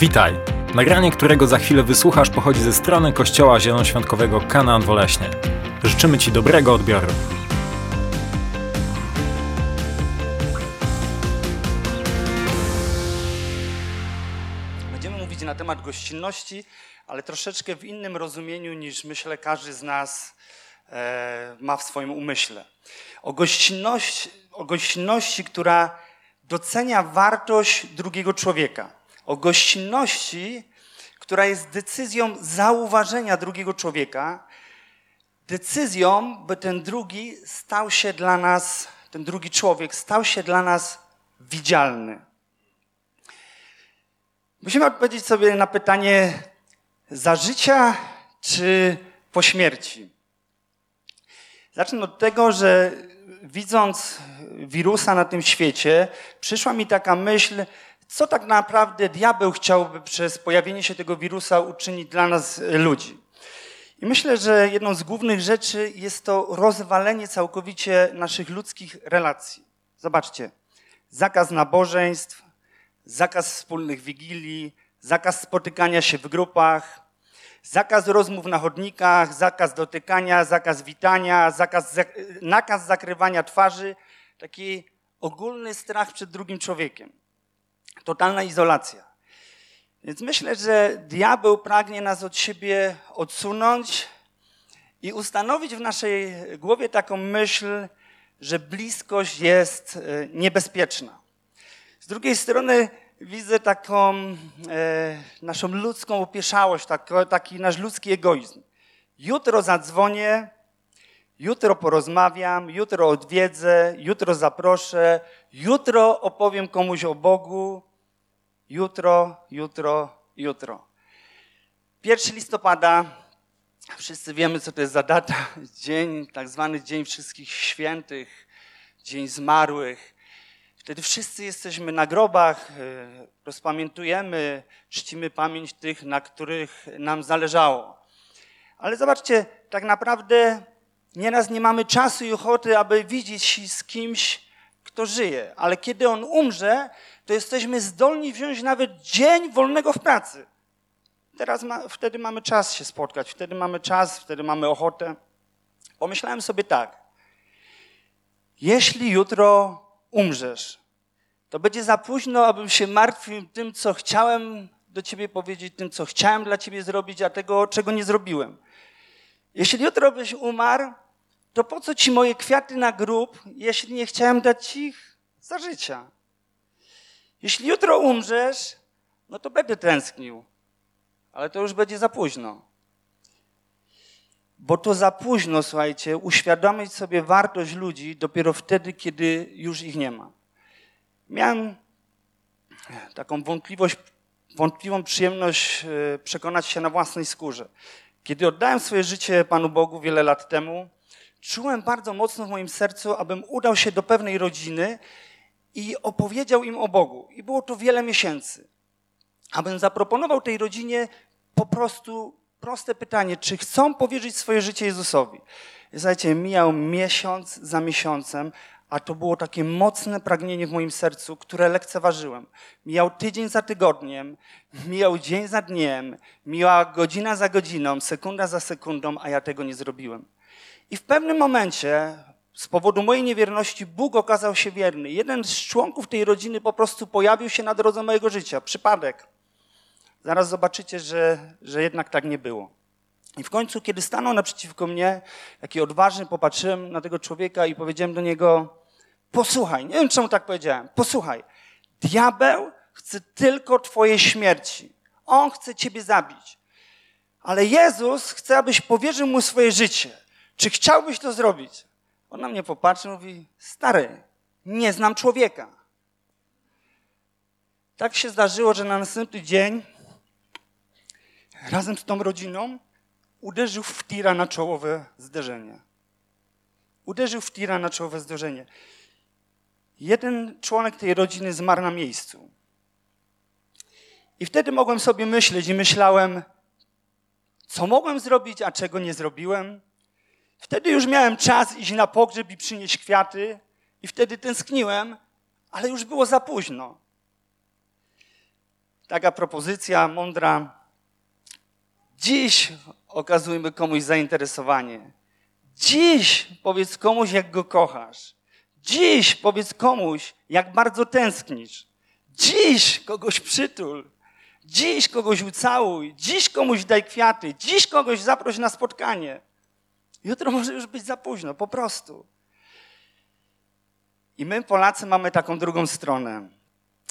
Witaj! Nagranie, którego za chwilę wysłuchasz, pochodzi ze strony Kościoła Zielonoświątkowego Kanaan Woleśnie. Życzymy Ci dobrego odbioru. Będziemy mówić na temat gościnności, ale troszeczkę w innym rozumieniu niż myślę każdy z nas e, ma w swoim umyśle. O gościnności, o gościnności, która docenia wartość drugiego człowieka. O gościnności, która jest decyzją zauważenia drugiego człowieka, decyzją, by ten drugi stał się dla nas, ten drugi człowiek stał się dla nas widzialny. Musimy odpowiedzieć sobie na pytanie za życia czy po śmierci. Zacznę od tego, że widząc wirusa na tym świecie, przyszła mi taka myśl, co tak naprawdę diabeł chciałby przez pojawienie się tego wirusa uczynić dla nas ludzi. I myślę, że jedną z głównych rzeczy jest to rozwalenie całkowicie naszych ludzkich relacji. Zobaczcie, zakaz nabożeństw, zakaz wspólnych wigilii, zakaz spotykania się w grupach, zakaz rozmów na chodnikach, zakaz dotykania, zakaz witania, zakaz, nakaz zakrywania twarzy, taki ogólny strach przed drugim człowiekiem. Totalna izolacja. Więc myślę, że diabeł pragnie nas od siebie odsunąć i ustanowić w naszej głowie taką myśl, że bliskość jest e, niebezpieczna. Z drugiej strony widzę taką e, naszą ludzką opieszałość, taki, taki nasz ludzki egoizm. Jutro zadzwonię, jutro porozmawiam, jutro odwiedzę, jutro zaproszę, jutro opowiem komuś o Bogu, jutro, jutro, jutro. 1 listopada, wszyscy wiemy, co to jest za data, dzień, tak zwany Dzień Wszystkich Świętych, Dzień Zmarłych. Wtedy wszyscy jesteśmy na grobach, e, rozpamiętujemy, czcimy pamięć tych, na których nam zależało. Ale zobaczcie, tak naprawdę nieraz nie mamy czasu i ochoty, aby widzieć się z kimś, kto żyje. Ale kiedy on umrze, to jesteśmy zdolni wziąć nawet dzień wolnego w pracy. Teraz ma, wtedy mamy czas się spotkać, wtedy mamy czas, wtedy mamy ochotę. Pomyślałem sobie tak. Jeśli jutro umrzesz, to będzie za późno, abym się martwił tym, co chciałem do ciebie powiedzieć, tym, co chciałem dla ciebie zrobić, a tego, czego nie zrobiłem. Jeśli jutro byś umarł, to po co ci moje kwiaty na grób, jeśli nie chciałem dać ci ich za życia? Jeśli jutro umrzesz, no to będę tęsknił, ale to już będzie za późno. Bo to za późno, słuchajcie, uświadomić sobie wartość ludzi dopiero wtedy, kiedy już ich nie ma. Miałem taką wątpliwość, wątpliwą przyjemność e, przekonać się na własnej skórze. Kiedy oddałem swoje życie Panu Bogu wiele lat temu, czułem bardzo mocno w moim sercu, abym udał się do pewnej rodziny i opowiedział im o Bogu. I było to wiele miesięcy. Abym zaproponował tej rodzinie po prostu proste pytanie, czy chcą powierzyć swoje życie Jezusowi. Słuchajcie, mijał miesiąc za miesiącem, a to było takie mocne pragnienie w moim sercu, które lekceważyłem. Mijał tydzień za tygodniem, mijał dzień za dniem, mijała godzina za godziną, sekunda za sekundą, a ja tego nie zrobiłem. I w pewnym momencie, z powodu mojej niewierności, Bóg okazał się wierny. Jeden z członków tej rodziny po prostu pojawił się na drodze mojego życia. Przypadek. Zaraz zobaczycie, że, że jednak tak nie było. I w końcu, kiedy stanął naprzeciwko mnie, taki odważny, popatrzyłem na tego człowieka i powiedziałem do niego: Posłuchaj, nie wiem czemu tak powiedziałem, posłuchaj. Diabeł chce tylko Twojej śmierci. On chce Ciebie zabić. Ale Jezus chce, abyś powierzył mu swoje życie. Czy chciałbyś to zrobić? On na mnie popatrzył i mówi: Stary, nie znam człowieka. Tak się zdarzyło, że na następny dzień razem z tą rodziną uderzył w tira na czołowe zderzenie. Uderzył w tira na czołowe zderzenie. Jeden członek tej rodziny zmarł na miejscu. I wtedy mogłem sobie myśleć i myślałem, co mogłem zrobić, a czego nie zrobiłem. Wtedy już miałem czas iść na pogrzeb i przynieść kwiaty, i wtedy tęskniłem, ale już było za późno. taka propozycja mądra. Dziś okazujmy komuś zainteresowanie. Dziś powiedz komuś, jak go kochasz. Dziś powiedz komuś, jak bardzo tęsknisz. Dziś kogoś przytul. Dziś kogoś ucałuj. Dziś komuś daj kwiaty. Dziś kogoś zaproś na spotkanie. Jutro może już być za późno, po prostu. I my, Polacy, mamy taką drugą stronę.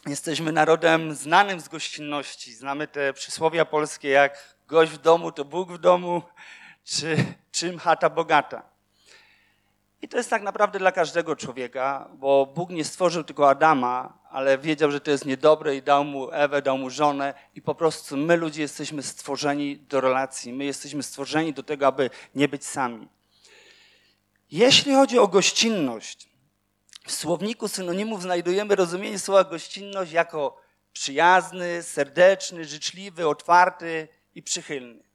Jesteśmy narodem znanym z gościnności. Znamy te przysłowia polskie jak gość w domu to Bóg w domu, czy czym chata bogata. I to jest tak naprawdę dla każdego człowieka, bo Bóg nie stworzył tylko Adama, ale wiedział, że to jest niedobre i dał mu Ewę, dał mu żonę i po prostu my ludzie jesteśmy stworzeni do relacji, my jesteśmy stworzeni do tego, aby nie być sami. Jeśli chodzi o gościnność, w słowniku synonimów znajdujemy rozumienie słowa gościnność jako przyjazny, serdeczny, życzliwy, otwarty i przychylny.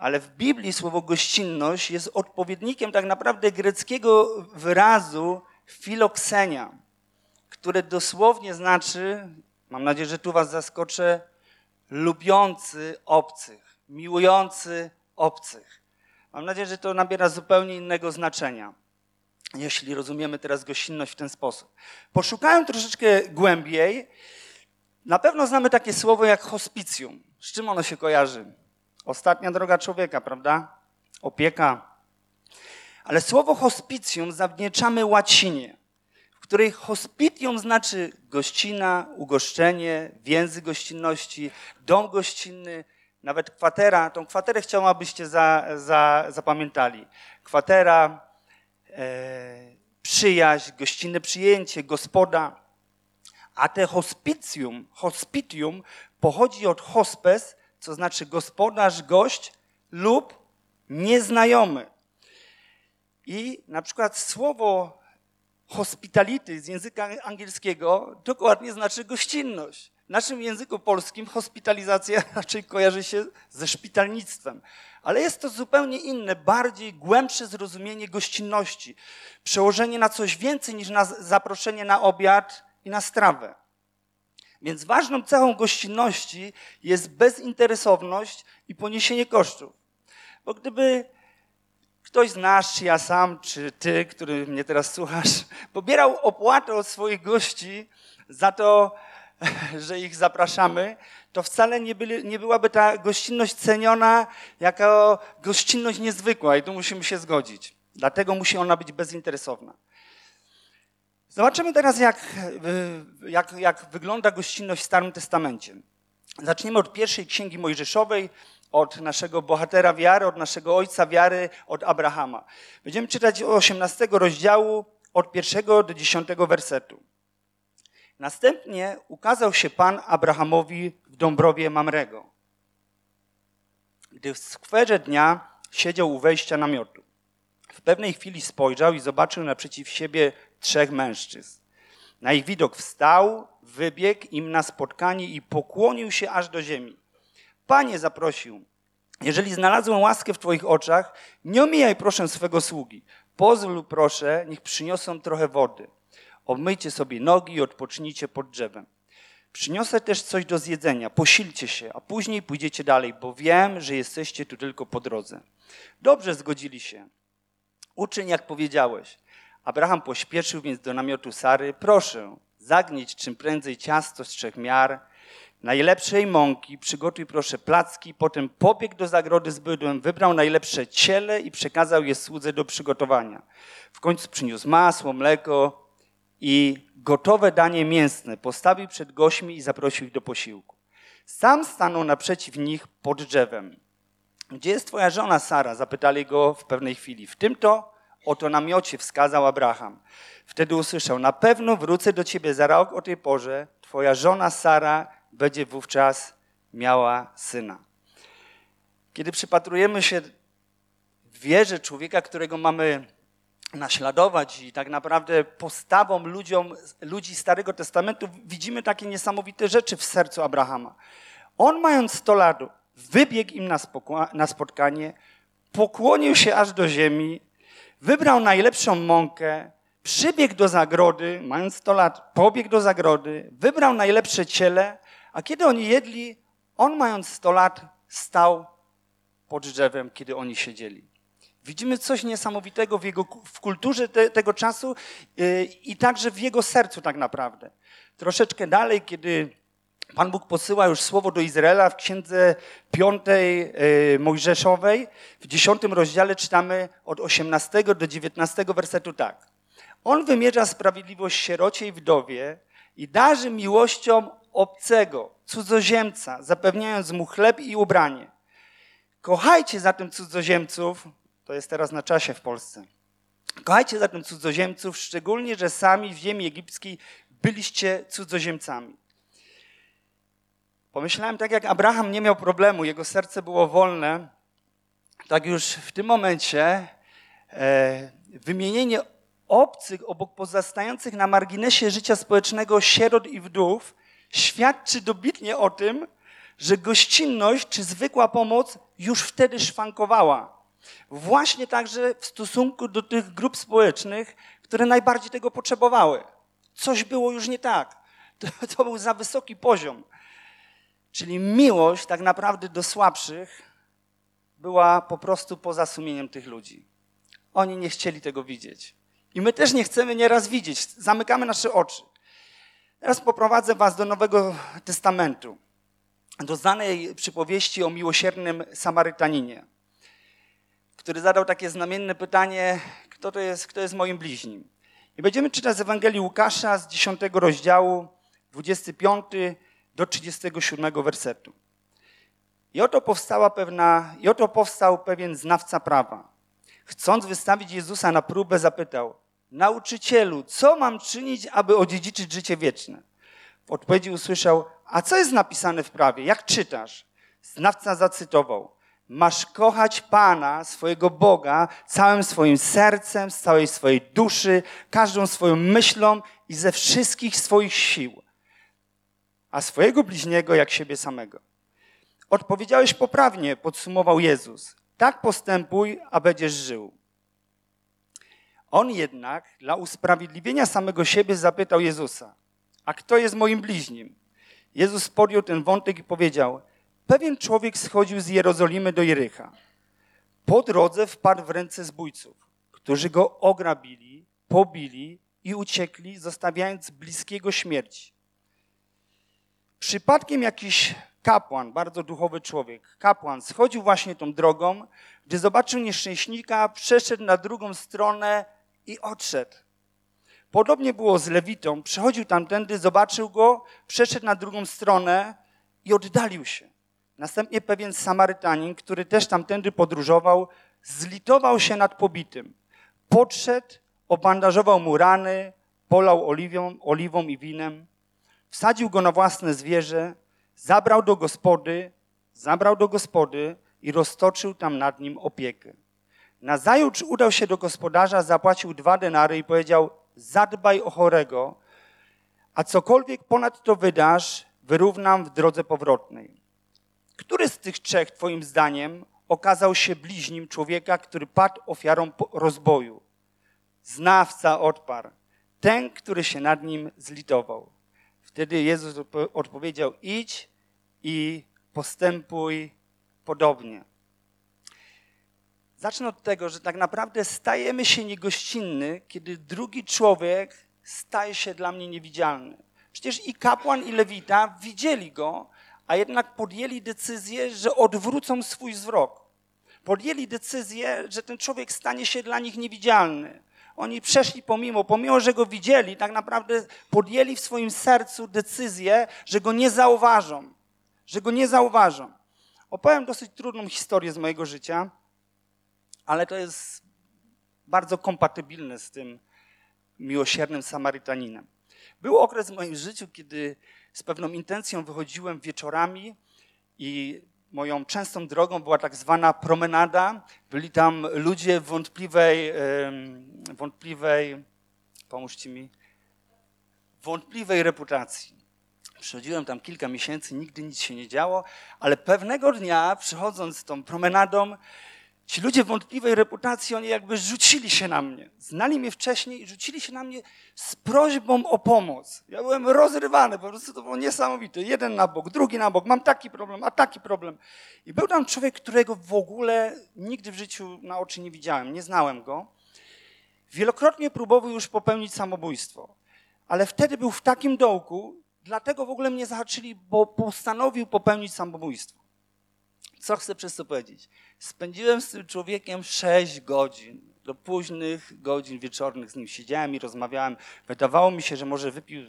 Ale w Biblii słowo gościnność jest odpowiednikiem tak naprawdę greckiego wyrazu filoksenia, które dosłownie znaczy, mam nadzieję, że tu was zaskoczę, lubiący obcych, miłujący obcych. Mam nadzieję, że to nabiera zupełnie innego znaczenia, jeśli rozumiemy teraz gościnność w ten sposób. Poszukałem troszeczkę głębiej. Na pewno znamy takie słowo jak hospicjum. Z czym ono się kojarzy? Ostatnia droga człowieka, prawda? Opieka. Ale słowo hospicjum zawdzięczamy łacinie, w której hospitium znaczy gościna, ugoszczenie, więzy gościnności, dom gościnny, nawet kwatera. Tą kwaterę chciałbym, abyście za, za, zapamiętali. Kwatera, e, przyjaźń, gościnne przyjęcie, gospoda. A te hospicjum, hospitium pochodzi od hospes, co znaczy gospodarz, gość lub nieznajomy. I na przykład słowo hospitality z języka angielskiego dokładnie znaczy gościnność. W naszym języku polskim hospitalizacja raczej kojarzy się ze szpitalnictwem, ale jest to zupełnie inne, bardziej głębsze zrozumienie gościnności, przełożenie na coś więcej niż na zaproszenie na obiad i na strawę. Więc ważną cechą gościnności jest bezinteresowność i poniesienie kosztów. Bo gdyby ktoś z nas, czy ja sam, czy ty, który mnie teraz słuchasz, pobierał opłatę od swoich gości za to, że ich zapraszamy, to wcale nie, byli, nie byłaby ta gościnność ceniona jako gościnność niezwykła i tu musimy się zgodzić. Dlatego musi ona być bezinteresowna. Zobaczymy teraz, jak, jak, jak wygląda gościnność w Starym Testamencie. Zaczniemy od pierwszej księgi Mojżeszowej, od naszego bohatera wiary, od naszego ojca wiary, od Abrahama. Będziemy czytać 18 rozdziału, od pierwszego do dziesiątego wersetu. Następnie ukazał się Pan Abrahamowi w Dąbrowie Mamrego, gdy w skwerze dnia siedział u wejścia namiotu. W pewnej chwili spojrzał i zobaczył naprzeciw siebie trzech mężczyzn. Na ich widok wstał, wybiegł im na spotkanie i pokłonił się aż do ziemi. Panie zaprosił, jeżeli znalazłem łaskę w Twoich oczach, nie omijaj proszę swego sługi. Pozwól proszę, niech przyniosą trochę wody. Obmyjcie sobie nogi i odpocznijcie pod drzewem. Przyniosę też coś do zjedzenia, posilcie się, a później pójdziecie dalej, bo wiem, że jesteście tu tylko po drodze. Dobrze zgodzili się. Uczyń, jak powiedziałeś. Abraham pośpieszył więc do namiotu Sary. Proszę, zagnieć czym prędzej ciasto z trzech miar, najlepszej mąki, przygotuj proszę placki, potem pobiegł do zagrody z bydłem, wybrał najlepsze ciele i przekazał je słudze do przygotowania. W końcu przyniósł masło, mleko i gotowe danie mięsne postawił przed gośćmi i zaprosił ich do posiłku. Sam stanął naprzeciw nich pod drzewem. Gdzie jest twoja żona Sara? Zapytali go w pewnej chwili. W tym to oto namiocie wskazał Abraham. Wtedy usłyszał, na pewno wrócę do ciebie za rok o tej porze, twoja żona Sara będzie wówczas miała syna. Kiedy przypatrujemy się wierze człowieka, którego mamy naśladować i tak naprawdę postawą ludziom, ludzi Starego Testamentu widzimy takie niesamowite rzeczy w sercu Abrahama. On mając 100 lat wybiegł im na, na spotkanie, pokłonił się aż do ziemi, wybrał najlepszą mąkę, przybiegł do zagrody, mając 100 lat, pobiegł do zagrody, wybrał najlepsze ciele, A kiedy oni jedli, on mając 100 lat stał pod drzewem, kiedy oni siedzieli. Widzimy coś niesamowitego w, jego, w kulturze te, tego czasu yy, i także w jego sercu tak naprawdę. Troszeczkę dalej, kiedy Pan Bóg posyła już słowo do Izraela w księdze piątej yy, Mojżeszowej, w dziesiątym rozdziale czytamy od 18 do 19 wersetu tak. On wymierza sprawiedliwość sierocie i wdowie i darzy miłością obcego, cudzoziemca, zapewniając mu chleb i ubranie. Kochajcie zatem cudzoziemców, to jest teraz na czasie w Polsce. Kochajcie zatem cudzoziemców, szczególnie, że sami w ziemi egipskiej byliście cudzoziemcami. Pomyślałem tak, jak Abraham nie miał problemu, jego serce było wolne, tak już w tym momencie e, wymienienie obcych obok pozostających na marginesie życia społecznego sierot i wdów świadczy dobitnie o tym, że gościnność czy zwykła pomoc już wtedy szwankowała. Właśnie także w stosunku do tych grup społecznych, które najbardziej tego potrzebowały. Coś było już nie tak. To, to był za wysoki poziom. Czyli miłość tak naprawdę do słabszych była po prostu poza sumieniem tych ludzi. Oni nie chcieli tego widzieć. I my też nie chcemy nieraz widzieć. Zamykamy nasze oczy. Teraz poprowadzę was do Nowego Testamentu, do znanej przypowieści o miłosiernym Samarytaninie, który zadał takie znamienne pytanie, kto to jest, kto jest moim bliźnim. I będziemy czytać z Ewangelii Łukasza z 10 rozdziału, 25 do 37 wersetu. I oto powstała pewna, i oto powstał pewien znawca prawa. Chcąc wystawić Jezusa na próbę, zapytał: Nauczycielu, co mam czynić, aby odziedziczyć życie wieczne? W odpowiedzi usłyszał: A co jest napisane w prawie? Jak czytasz? Znawca zacytował: Masz kochać Pana, swojego Boga, całym swoim sercem, z całej swojej duszy, każdą swoją myślą i ze wszystkich swoich sił, a swojego bliźniego jak siebie samego. Odpowiedziałeś poprawnie, podsumował Jezus. Tak postępuj, a będziesz żył. On jednak dla usprawiedliwienia samego siebie zapytał Jezusa, a kto jest moim bliźnim? Jezus podjął ten wątek i powiedział, pewien człowiek schodził z Jerozolimy do Jericha. Po drodze wpadł w ręce zbójców, którzy go ograbili, pobili i uciekli, zostawiając bliskiego śmierci. Przypadkiem jakiś kapłan, bardzo duchowy człowiek, kapłan, schodził właśnie tą drogą, gdy zobaczył nieszczęśnika, przeszedł na drugą stronę i odszedł. Podobnie było z Lewitą. Przechodził tamtędy, zobaczył go, przeszedł na drugą stronę i oddalił się. Następnie pewien Samarytanin, który też tamtędy podróżował, zlitował się nad pobitym. Podszedł, obandażował mu rany, polał oliwą, oliwą i winem, wsadził go na własne zwierzę, zabrał do gospody, zabrał do gospody i roztoczył tam nad nim opiekę. Nazajutrz udał się do gospodarza, zapłacił dwa denary i powiedział: Zadbaj o chorego, a cokolwiek ponad to wydasz, wyrównam w drodze powrotnej. Który z tych trzech, Twoim zdaniem, okazał się bliźnim człowieka, który padł ofiarą rozboju? Znawca odparł. Ten, który się nad nim zlitował. Wtedy Jezus odpowiedział: Idź i postępuj podobnie. Zacznę od tego, że tak naprawdę stajemy się niegościnny, kiedy drugi człowiek staje się dla mnie niewidzialny. Przecież i kapłan, i lewita widzieli go, a jednak podjęli decyzję, że odwrócą swój wzrok. Podjęli decyzję, że ten człowiek stanie się dla nich niewidzialny. Oni przeszli pomimo, pomimo, że go widzieli, tak naprawdę podjęli w swoim sercu decyzję, że go nie zauważą. Że go nie zauważą. Opowiem dosyć trudną historię z mojego życia ale to jest bardzo kompatybilne z tym miłosiernym Samarytaninem. Był okres w moim życiu, kiedy z pewną intencją wychodziłem wieczorami i moją częstą drogą była tak zwana promenada. Byli tam ludzie wątpliwej, wątpliwej, pomóżcie mi, wątpliwej reputacji. Przychodziłem tam kilka miesięcy, nigdy nic się nie działo, ale pewnego dnia, przychodząc tą promenadą, Ci ludzie wątpliwej reputacji, oni jakby rzucili się na mnie. Znali mnie wcześniej i rzucili się na mnie z prośbą o pomoc. Ja byłem rozrywany, po prostu to było niesamowite. Jeden na bok, drugi na bok, mam taki problem, a taki problem. I był tam człowiek, którego w ogóle nigdy w życiu na oczy nie widziałem, nie znałem go. Wielokrotnie próbował już popełnić samobójstwo, ale wtedy był w takim dołku, dlatego w ogóle mnie zahaczyli, bo postanowił popełnić samobójstwo. Co chcę przez to powiedzieć? Spędziłem z tym człowiekiem 6 godzin. Do późnych godzin wieczornych z nim siedziałem i rozmawiałem. Wydawało mi się, że może wypił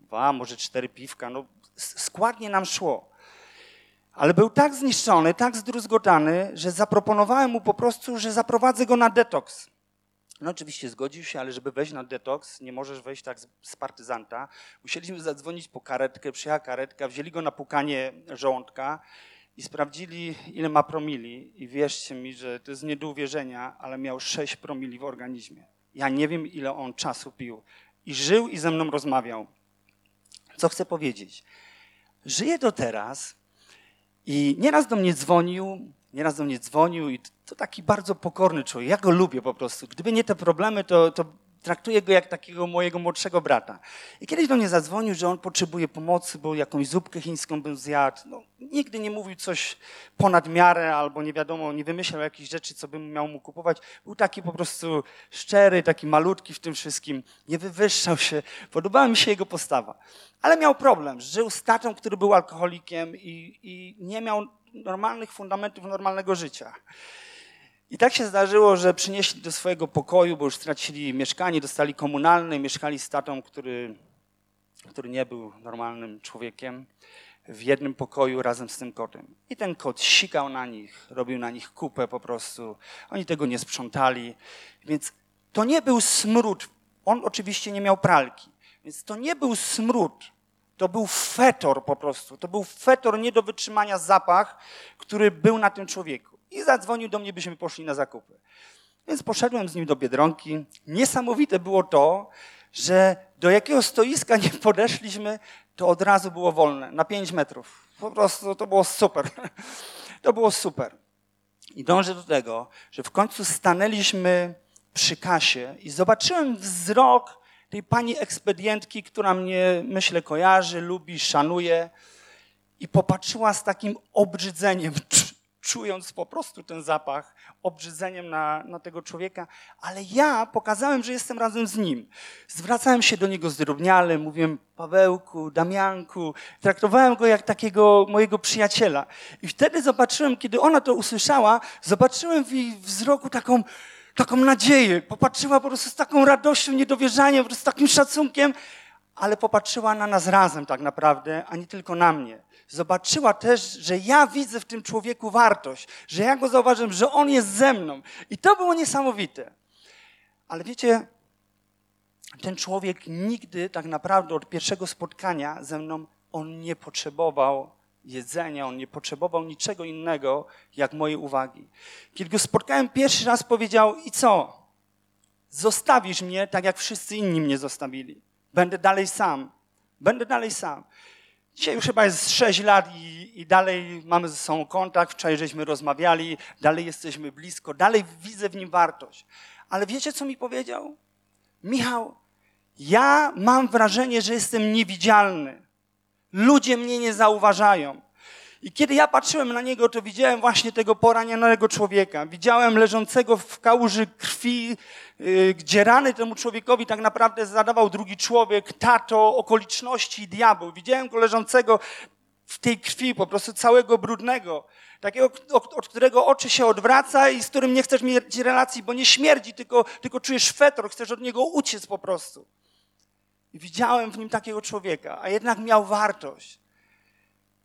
dwa, może cztery piwka. No, składnie nam szło. Ale był tak zniszczony, tak zdruzgotany, że zaproponowałem mu po prostu, że zaprowadzę go na detoks. No oczywiście zgodził się, ale żeby wejść na detoks, nie możesz wejść tak z, partyzanta. Musieliśmy zadzwonić po karetkę, przyjechała karetka, wzięli go na pukanie żołądka i sprawdzili, ile ma promili. I wierzcie mi, że to jest nie do uwierzenia, ale miał 6 promili w organizmie. Ja nie wiem, ile on czasu pił. I żył i ze mną rozmawiał. Co chcę powiedzieć? Żyje do teraz i nieraz do mnie dzwonił, nieraz do mnie dzwonił i to taki bardzo pokorny człowiek. Ja go lubię po prostu. Gdyby nie te problemy, to, to traktuję go jak takiego mojego młodszego brata. I kiedyś do mnie zadzwonił, że on potrzebuje pomocy, bo jakąś zupkę chińską był zjadł. No, nigdy nie mówił coś ponad miarę albo nie wiadomo, nie wymyślał jakichś rzeczy, co bym miał mu kupować. Był taki po prostu szczery, taki malutki w tym wszystkim. Nie wywyższał się. Podobała mi się jego postawa. Ale miał problem. Żył z tatą, który był alkoholikiem i, i nie miał normalnych fundamentów normalnego życia. I tak się zdarzyło, że przynieśli do swojego pokoju, bo już stracili mieszkanie, dostali komunalne, mieszkali z tatą, który, który nie był normalnym człowiekiem, w jednym pokoju razem z tym kotem. I ten kot sikał na nich, robił na nich kupę po prostu. Oni tego nie sprzątali. Więc to nie był smród. On oczywiście nie miał pralki. Więc to nie był smród. To był fetor po prostu. To był fetor nie do wytrzymania zapach, który był na tym człowieku i zadzwonił do mnie, byśmy poszli na zakupy. Więc poszedłem z nim do Biedronki. Niesamowite było to, że do jakiego stoiska nie podeszliśmy, to od razu było wolne, na 5 metrów. Po prostu to było super. To było super. I dążę do tego, że w końcu stanęliśmy przy kasie i zobaczyłem wzrok tej pani ekspedientki, która mnie, myślę, kojarzy, lubi, szanuje. I popatrzyła z takim obrzydzeniem, czując po prostu ten zapach, obrzydzeniem na, na tego człowieka, ale ja pokazałem, że jestem razem z nim. Zwracałem się do niego zdrobniale, mówiłem Pawełku, Damianku, traktowałem go jak takiego mojego przyjaciela. I wtedy zobaczyłem, kiedy ona to usłyszała, zobaczyłem w jej wzroku taką, taką nadzieję. Popatrzyła po prostu z taką radością, niedowierzaniem, po prostu z takim szacunkiem, ale popatrzyła na nas razem tak naprawdę, a nie tylko na mnie zobaczyła też, że ja widzę w tym człowieku wartość, że ja go zauważyłem, że on jest ze mną. I to było niesamowite. Ale wiecie, ten człowiek nigdy tak naprawdę od pierwszego spotkania ze mną, on nie potrzebował jedzenia, on nie potrzebował niczego innego, jak mojej uwagi. Kiedy go spotkałem pierwszy raz, powiedział: I co? Zostawisz mnie tak, jak wszyscy inni mnie zostawili. Będę dalej sam. Będę dalej sam. Dzisiaj już chyba jest 6 lat i, i, dalej mamy ze sobą kontakt. Wczoraj żeśmy rozmawiali, dalej jesteśmy blisko, dalej widzę w nim wartość. Ale wiecie, co mi powiedział? Michał, ja mam wrażenie, że jestem niewidzialny. Ludzie mnie nie zauważają. I kiedy ja patrzyłem na niego, to widziałem właśnie tego poranionego człowieka. Widziałem leżącego w kałuży krwi, yy, gdzie rany temu człowiekowi tak naprawdę zadawał drugi człowiek, tato, okoliczności i diabeł. Widziałem go leżącego w tej krwi, po prostu całego brudnego. Takiego, od którego oczy się odwraca i z którym nie chcesz mieć relacji, bo nie śmierdzi, tylko, tylko czujesz fetor, chcesz od niego uciec po prostu. I widziałem w nim takiego człowieka, a jednak miał wartość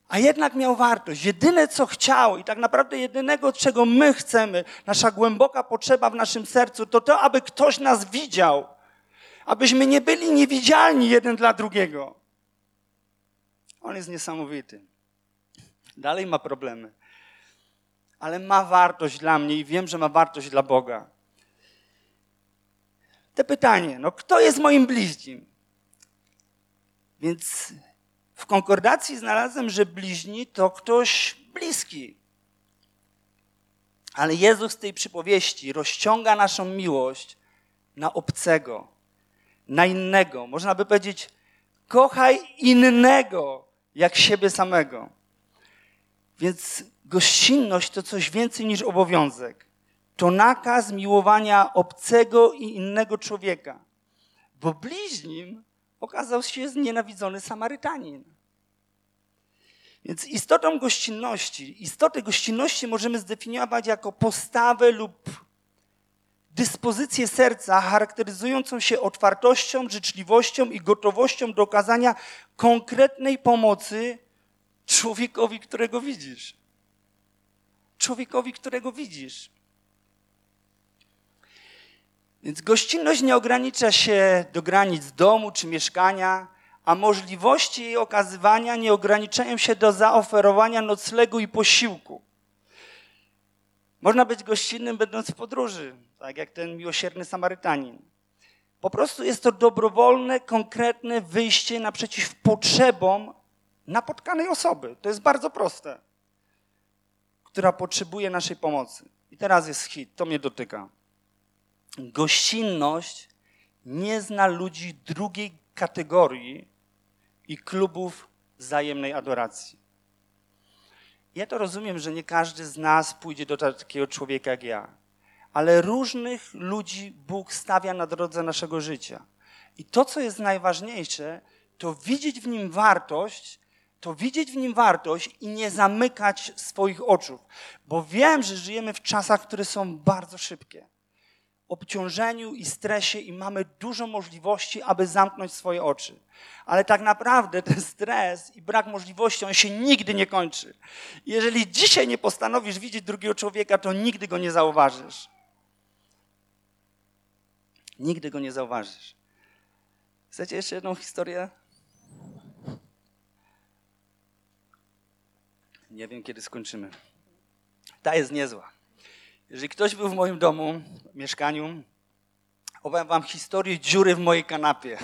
a jednak miał wartość. Jedyne, co chciał i tak naprawdę jedynego, czego my chcemy, nasza głęboka potrzeba w naszym sercu, to to, aby ktoś nas widział. Abyśmy nie byli niewidzialni jeden dla drugiego. On jest niesamowity. Dalej ma problemy. Ale ma wartość dla mnie i wiem, że ma wartość dla Boga. Te pytanie, no kto jest moim bliźnim? Więc w konkordacji znalazłem, że bliźni to ktoś bliski. Ale Jezus tej przypowieści rozciąga naszą miłość na obcego, na innego. Można by powiedzieć, kochaj innego jak siebie samego. Więc gościnność to coś więcej niż obowiązek. To nakaz miłowania obcego i innego człowieka. Bo bliźnim okazał się znienawidzony Samarytanin. Więc istotą gościnności, istotę gościnności możemy zdefiniować jako postawę lub dyspozycję serca charakteryzującą się otwartością, życzliwością i gotowością do okazania konkretnej pomocy człowiekowi, którego widzisz. Człowiekowi, którego widzisz. Więc gościnność nie ogranicza się do granic domu czy mieszkania, a możliwości jej okazywania nie ograniczają się do zaoferowania noclegu i posiłku. Można być gościnnym, będąc w podróży, tak jak ten miłosierny Samarytanin. Po prostu jest to dobrowolne, konkretne wyjście naprzeciw potrzebom napotkanej osoby. To jest bardzo proste, która potrzebuje naszej pomocy. I teraz jest hit, to mnie dotyka. Gościnność nie zna ludzi drugiej kategorii i klubów wzajemnej adoracji. Ja to rozumiem, że nie każdy z nas pójdzie do takiego człowieka jak ja, ale różnych ludzi Bóg stawia na drodze naszego życia. I to, co jest najważniejsze, to widzieć w nim wartość, to widzieć w nim wartość i nie zamykać swoich oczu, bo wiem, że żyjemy w czasach, które są bardzo szybkie obciążeniu i stresie i mamy dużo możliwości, aby zamknąć swoje oczy. Ale tak naprawdę ten stres i brak możliwości, on się nigdy nie kończy. Jeżeli dzisiaj nie postanowisz widzieć drugiego człowieka, to nigdy go nie zauważysz. Nigdy go nie zauważysz. Chcecie jeszcze jedną historię? Nie wiem, kiedy skończymy. Ta jest niezła. Jeżeli ktoś był w moim domu, mieszkaniu, opowiem wam historię dziury w mojej kanapie.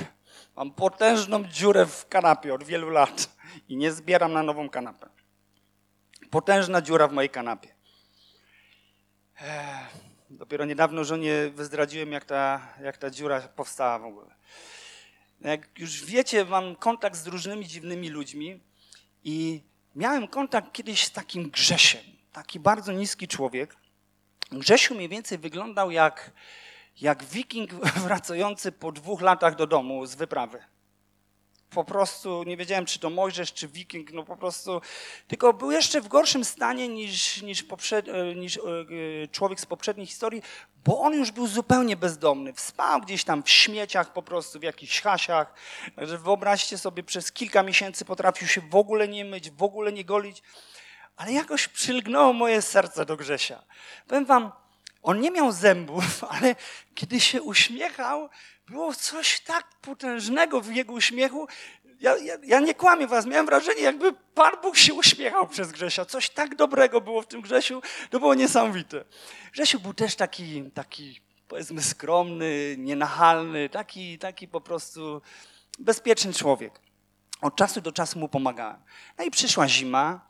Mam potężną dziurę w kanapie od wielu lat i nie zbieram na nową kanapę. Potężna dziura w mojej kanapie. Dopiero niedawno żonie wyzdradziłem, jak ta, jak ta dziura powstała w ogóle. Jak już wiecie, mam kontakt z różnymi dziwnymi ludźmi i miałem kontakt kiedyś z takim Grzesiem. Taki bardzo niski człowiek, Grzesiu mniej więcej wyglądał jak, jak wiking wracający po dwóch latach do domu z wyprawy. Po prostu nie wiedziałem, czy to Mojżesz, czy wiking, no po prostu. Tylko był jeszcze w gorszym stanie niż, niż, poprzed, e, niż e, człowiek z poprzedniej historii, bo on już był zupełnie bezdomny. Wspał gdzieś tam w śmieciach po prostu, w jakichś hasiach. Wyobraźcie sobie, przez kilka miesięcy potrafił się w ogóle nie myć, w ogóle nie golić ale jakoś przylgnęło moje serce do Grzesia. Powiem wam, on nie miał zębów, ale kiedy się uśmiechał, było coś tak potężnego w jego uśmiechu. Ja, ja, ja, nie kłamię was, miałem wrażenie, jakby Pan Bóg się uśmiechał przez Grzesia. Coś tak dobrego było w tym Grzesiu, to było niesamowite. Grzesiu był też taki, taki powiedzmy skromny, nienachalny, taki, taki po prostu bezpieczny człowiek. Od czasu do czasu mu pomagałem. No i przyszła zima,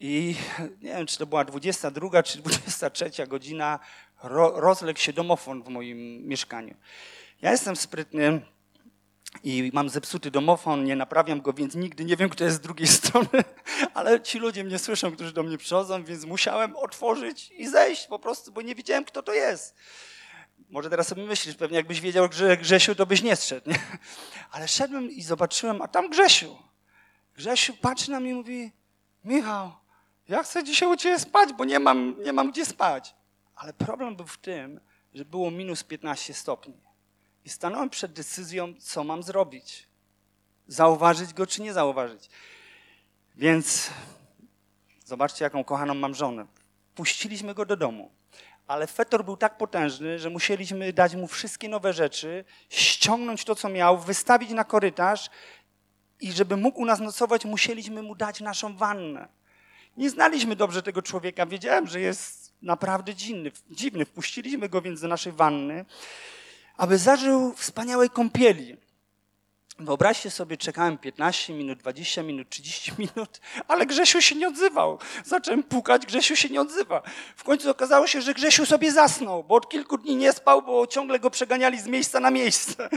i nie wiem, czy to była 22 czy 23 godzina, ro, rozległ się domofon w moim mieszkaniu. Ja jestem sprytny i mam zepsuty domofon, nie naprawiam go, więc nigdy nie wiem, kto jest z drugiej strony, ale ci ludzie mnie słyszą, którzy do mnie przychodzą, więc musiałem otworzyć i zejść po prostu, bo nie wiedziałem, kto to jest. Może teraz sobie myślisz, pewnie jakbyś wiedział, że Grzesiu, to byś nie zszedł. Nie? Ale szedłem i zobaczyłem, a tam Grzesiu. Grzesiu patrzy na mnie i mówi, Michał, ja chcę dzisiaj u Ciebie spać, bo nie mam, nie mam gdzie spać. Ale problem był w tym, że było minus 15 stopni. I stanąłem przed decyzją, co mam zrobić. Zauważyć go, czy nie zauważyć. Więc zobaczcie, jaką kochaną mam żonę. Puściliśmy go do domu. Ale fetor był tak potężny, że musieliśmy dać mu wszystkie nowe rzeczy, ściągnąć to, co miał, wystawić na korytarz i żeby mógł u nas nocować, musieliśmy mu dać naszą wannę. Nie znaliśmy dobrze tego człowieka. Wiedziałem, że jest naprawdę dziwny. dziwny. Wpuściliśmy go więc do naszej wanny, aby zażył wspaniałej kąpieli. Wyobraźcie sobie, czekałem 15 minut, 20 minut, 30 minut, ale Grzesiu się nie odzywał. Zacząłem pukać, Grzesiu się nie odzywa. W końcu okazało się, że Grzesiu sobie zasnął, bo od kilku dni nie spał, bo ciągle go przeganiali z miejsca na miejsce.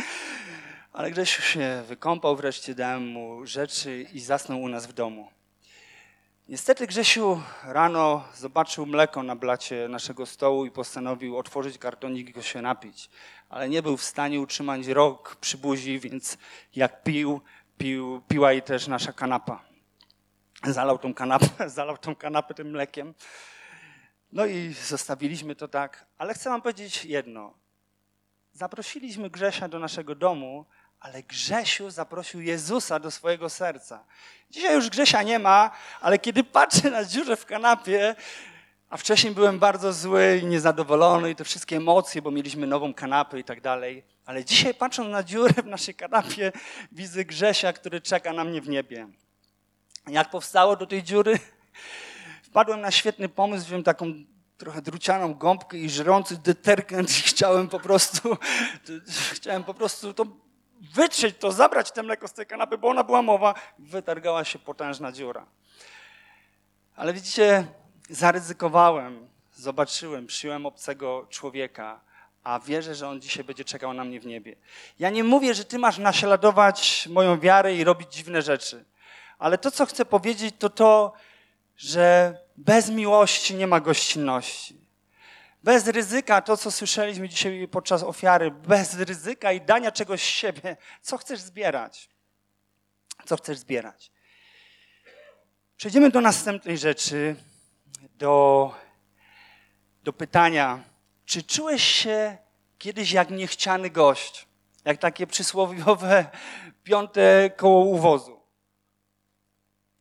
Ale Grzesiu się wykąpał, wreszcie dałem mu rzeczy i zasnął u nas w domu. Niestety Grzesiu rano zobaczył mleko na blacie naszego stołu i postanowił otworzyć kartonik i go się napić. Ale nie był w stanie utrzymać rok przy buzi, więc jak pił, pił piła i też nasza kanapa. Zalał tą kanapę, zalał tą kanapę tym mlekiem. No i zostawiliśmy to tak. Ale chcę wam powiedzieć jedno. Zaprosiliśmy Grzesia do naszego domu, ale Grzesiu zaprosił Jezusa do swojego serca. Dzisiaj już Grzesia nie ma, ale kiedy patrzę na dziurę w kanapie, a wcześniej byłem bardzo zły niezadowolony i te wszystkie emocje, bo mieliśmy nową kanapę i tak dalej. Ale dzisiaj patrząc na dziurę w naszej kanapie, widzę Grzesia, który czeka na mnie w niebie. Jak powstało do tej dziury? Wpadłem na świetny pomysł, wziąłem taką trochę drucianą gąbkę i żrący detergent i chciałem po prostu, chciałem po prostu to wytrzeć to, zabrać te mleko z tej kanapy, bo ona była mowa, wytargała się potężna dziura. Ale widzicie, zaryzykowałem, zobaczyłem, przyjąłem obcego człowieka, a wierzę, że on dzisiaj będzie czekał na mnie w niebie. Ja nie mówię, że ty masz naśladować moją wiarę i robić dziwne rzeczy, ale to, co chcę powiedzieć, to to, że bez miłości nie ma gościnności. Bez ryzyka, to co słyszeliśmy dzisiaj podczas ofiary, bez ryzyka i dania czegoś z siebie, co chcesz zbierać? Co chcesz zbierać? Przejdziemy do następnej rzeczy, do, do pytania, czy czułeś się kiedyś jak niechciany gość? Jak takie przysłowiowe piąte koło uwozu.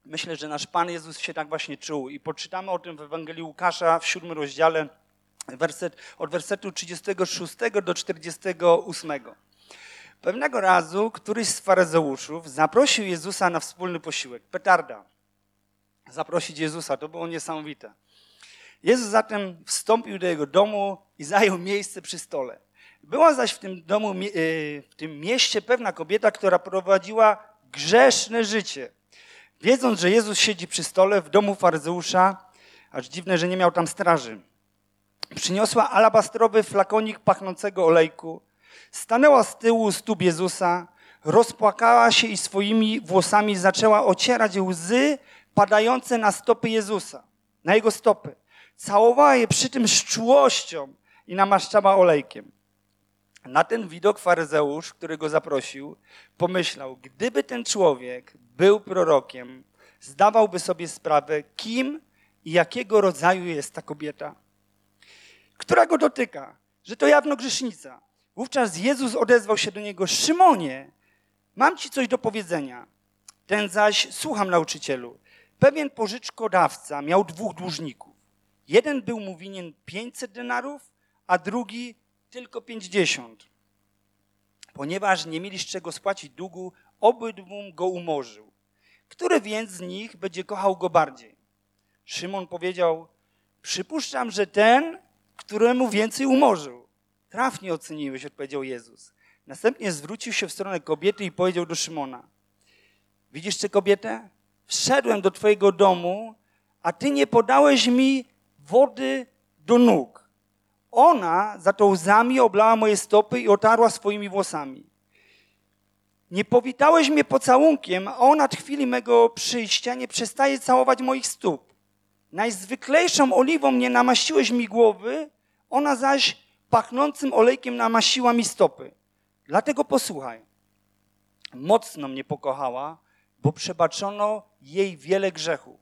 Myślę, że nasz Pan Jezus się tak właśnie czuł i poczytamy o tym w Ewangelii Łukasza w siódmym rozdziale, werset, od wersetu 36 do 48. Pewnego razu któryś z faryzeuszów zaprosił Jezusa na wspólny posiłek. Petarda. Zaprosić Jezusa, to było niesamowite. Jezus zatem wstąpił do jego domu i zajął miejsce przy stole. Była zaś w tym domu, e, w tym mieście pewna kobieta, która prowadziła grzeszne życie. Wiedząc, że Jezus siedzi przy stole w domu faryzeusza, aż dziwne, że nie miał tam straży, przyniosła alabastrowy flakonik pachnącego olejku, stanęła z tyłu stóp Jezusa, rozpłakała się i swoimi włosami zaczęła ocierać łzy padające na stopy Jezusa, na jego stopy. Całowała je przy tym z i namaszczała olejkiem. Na ten widok faryzeusz, który go zaprosił, pomyślał, gdyby ten człowiek był prorokiem, zdawałby sobie sprawę, kim i jakiego rodzaju jest ta kobieta, która go dotyka, że to jawno grzesznica. Wówczas Jezus odezwał się do niego, Szymonie, mam ci coś do powiedzenia. Ten zaś, słucham nauczycielu, pewien pożyczkodawca miał dwóch dłużników. Jeden był mu winien 500 denarów, a drugi tylko 50. Ponieważ nie mieli z czego spłacić długu, obydwu go umorzył. Który więc z nich będzie kochał go bardziej? Szymon powiedział, przypuszczam, że ten, któremu więcej umorzył. Trafnie oceniłeś, odpowiedział Jezus. Następnie zwrócił się w stronę kobiety i powiedział do Szymona, widzisz tę kobietę? Wszedłem do twojego domu, a ty nie podałeś mi wody do nóg. Ona za to łzami oblała moje stopy i otarła swoimi włosami. Nie powitałeś mnie pocałunkiem, a ona od chwili mego przyjścia nie przestaje całować moich stóp. Najzwyklejszą oliwą nie namaściłeś mi głowy, ona zaś pachnącym olejkiem namaściła mi stopy. Dlatego posłuchaj. Mocno mnie pokochała, bo przebaczono jej wiele grzechów.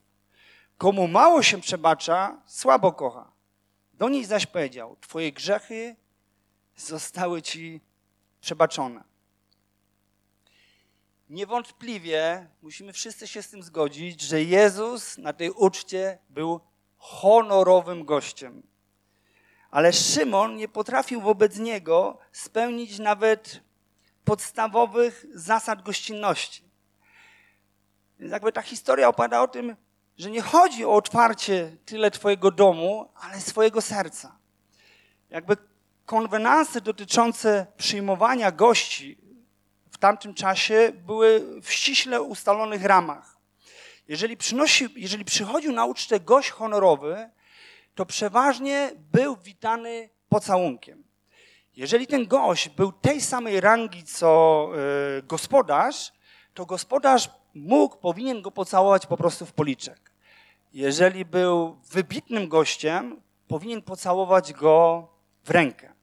Komu mało się przebacza, słabo kocha. Do niej zaś powiedział: Twoje grzechy zostały ci przebaczone. Niewątpliwie musimy wszyscy się z tym zgodzić, że Jezus na tej uczcie był honorowym gościem. Ale Szymon nie potrafił wobec niego spełnić nawet podstawowych zasad gościnności. Więc jakby ta historia opada o tym, że nie chodzi o otwarcie tyle Twojego domu, ale swojego serca. Jakby konwenanse dotyczące przyjmowania gości w tamtym czasie były w ściśle ustalonych ramach. Jeżeli, przynosi, jeżeli przychodził na ucztę gość honorowy, to przeważnie był witany pocałunkiem. Jeżeli ten gość był tej samej rangi co y, gospodarz, to gospodarz mógł, powinien go pocałować po prostu w policzek. Jeżeli był wybitnym gościem, powinien pocałować go w rękę.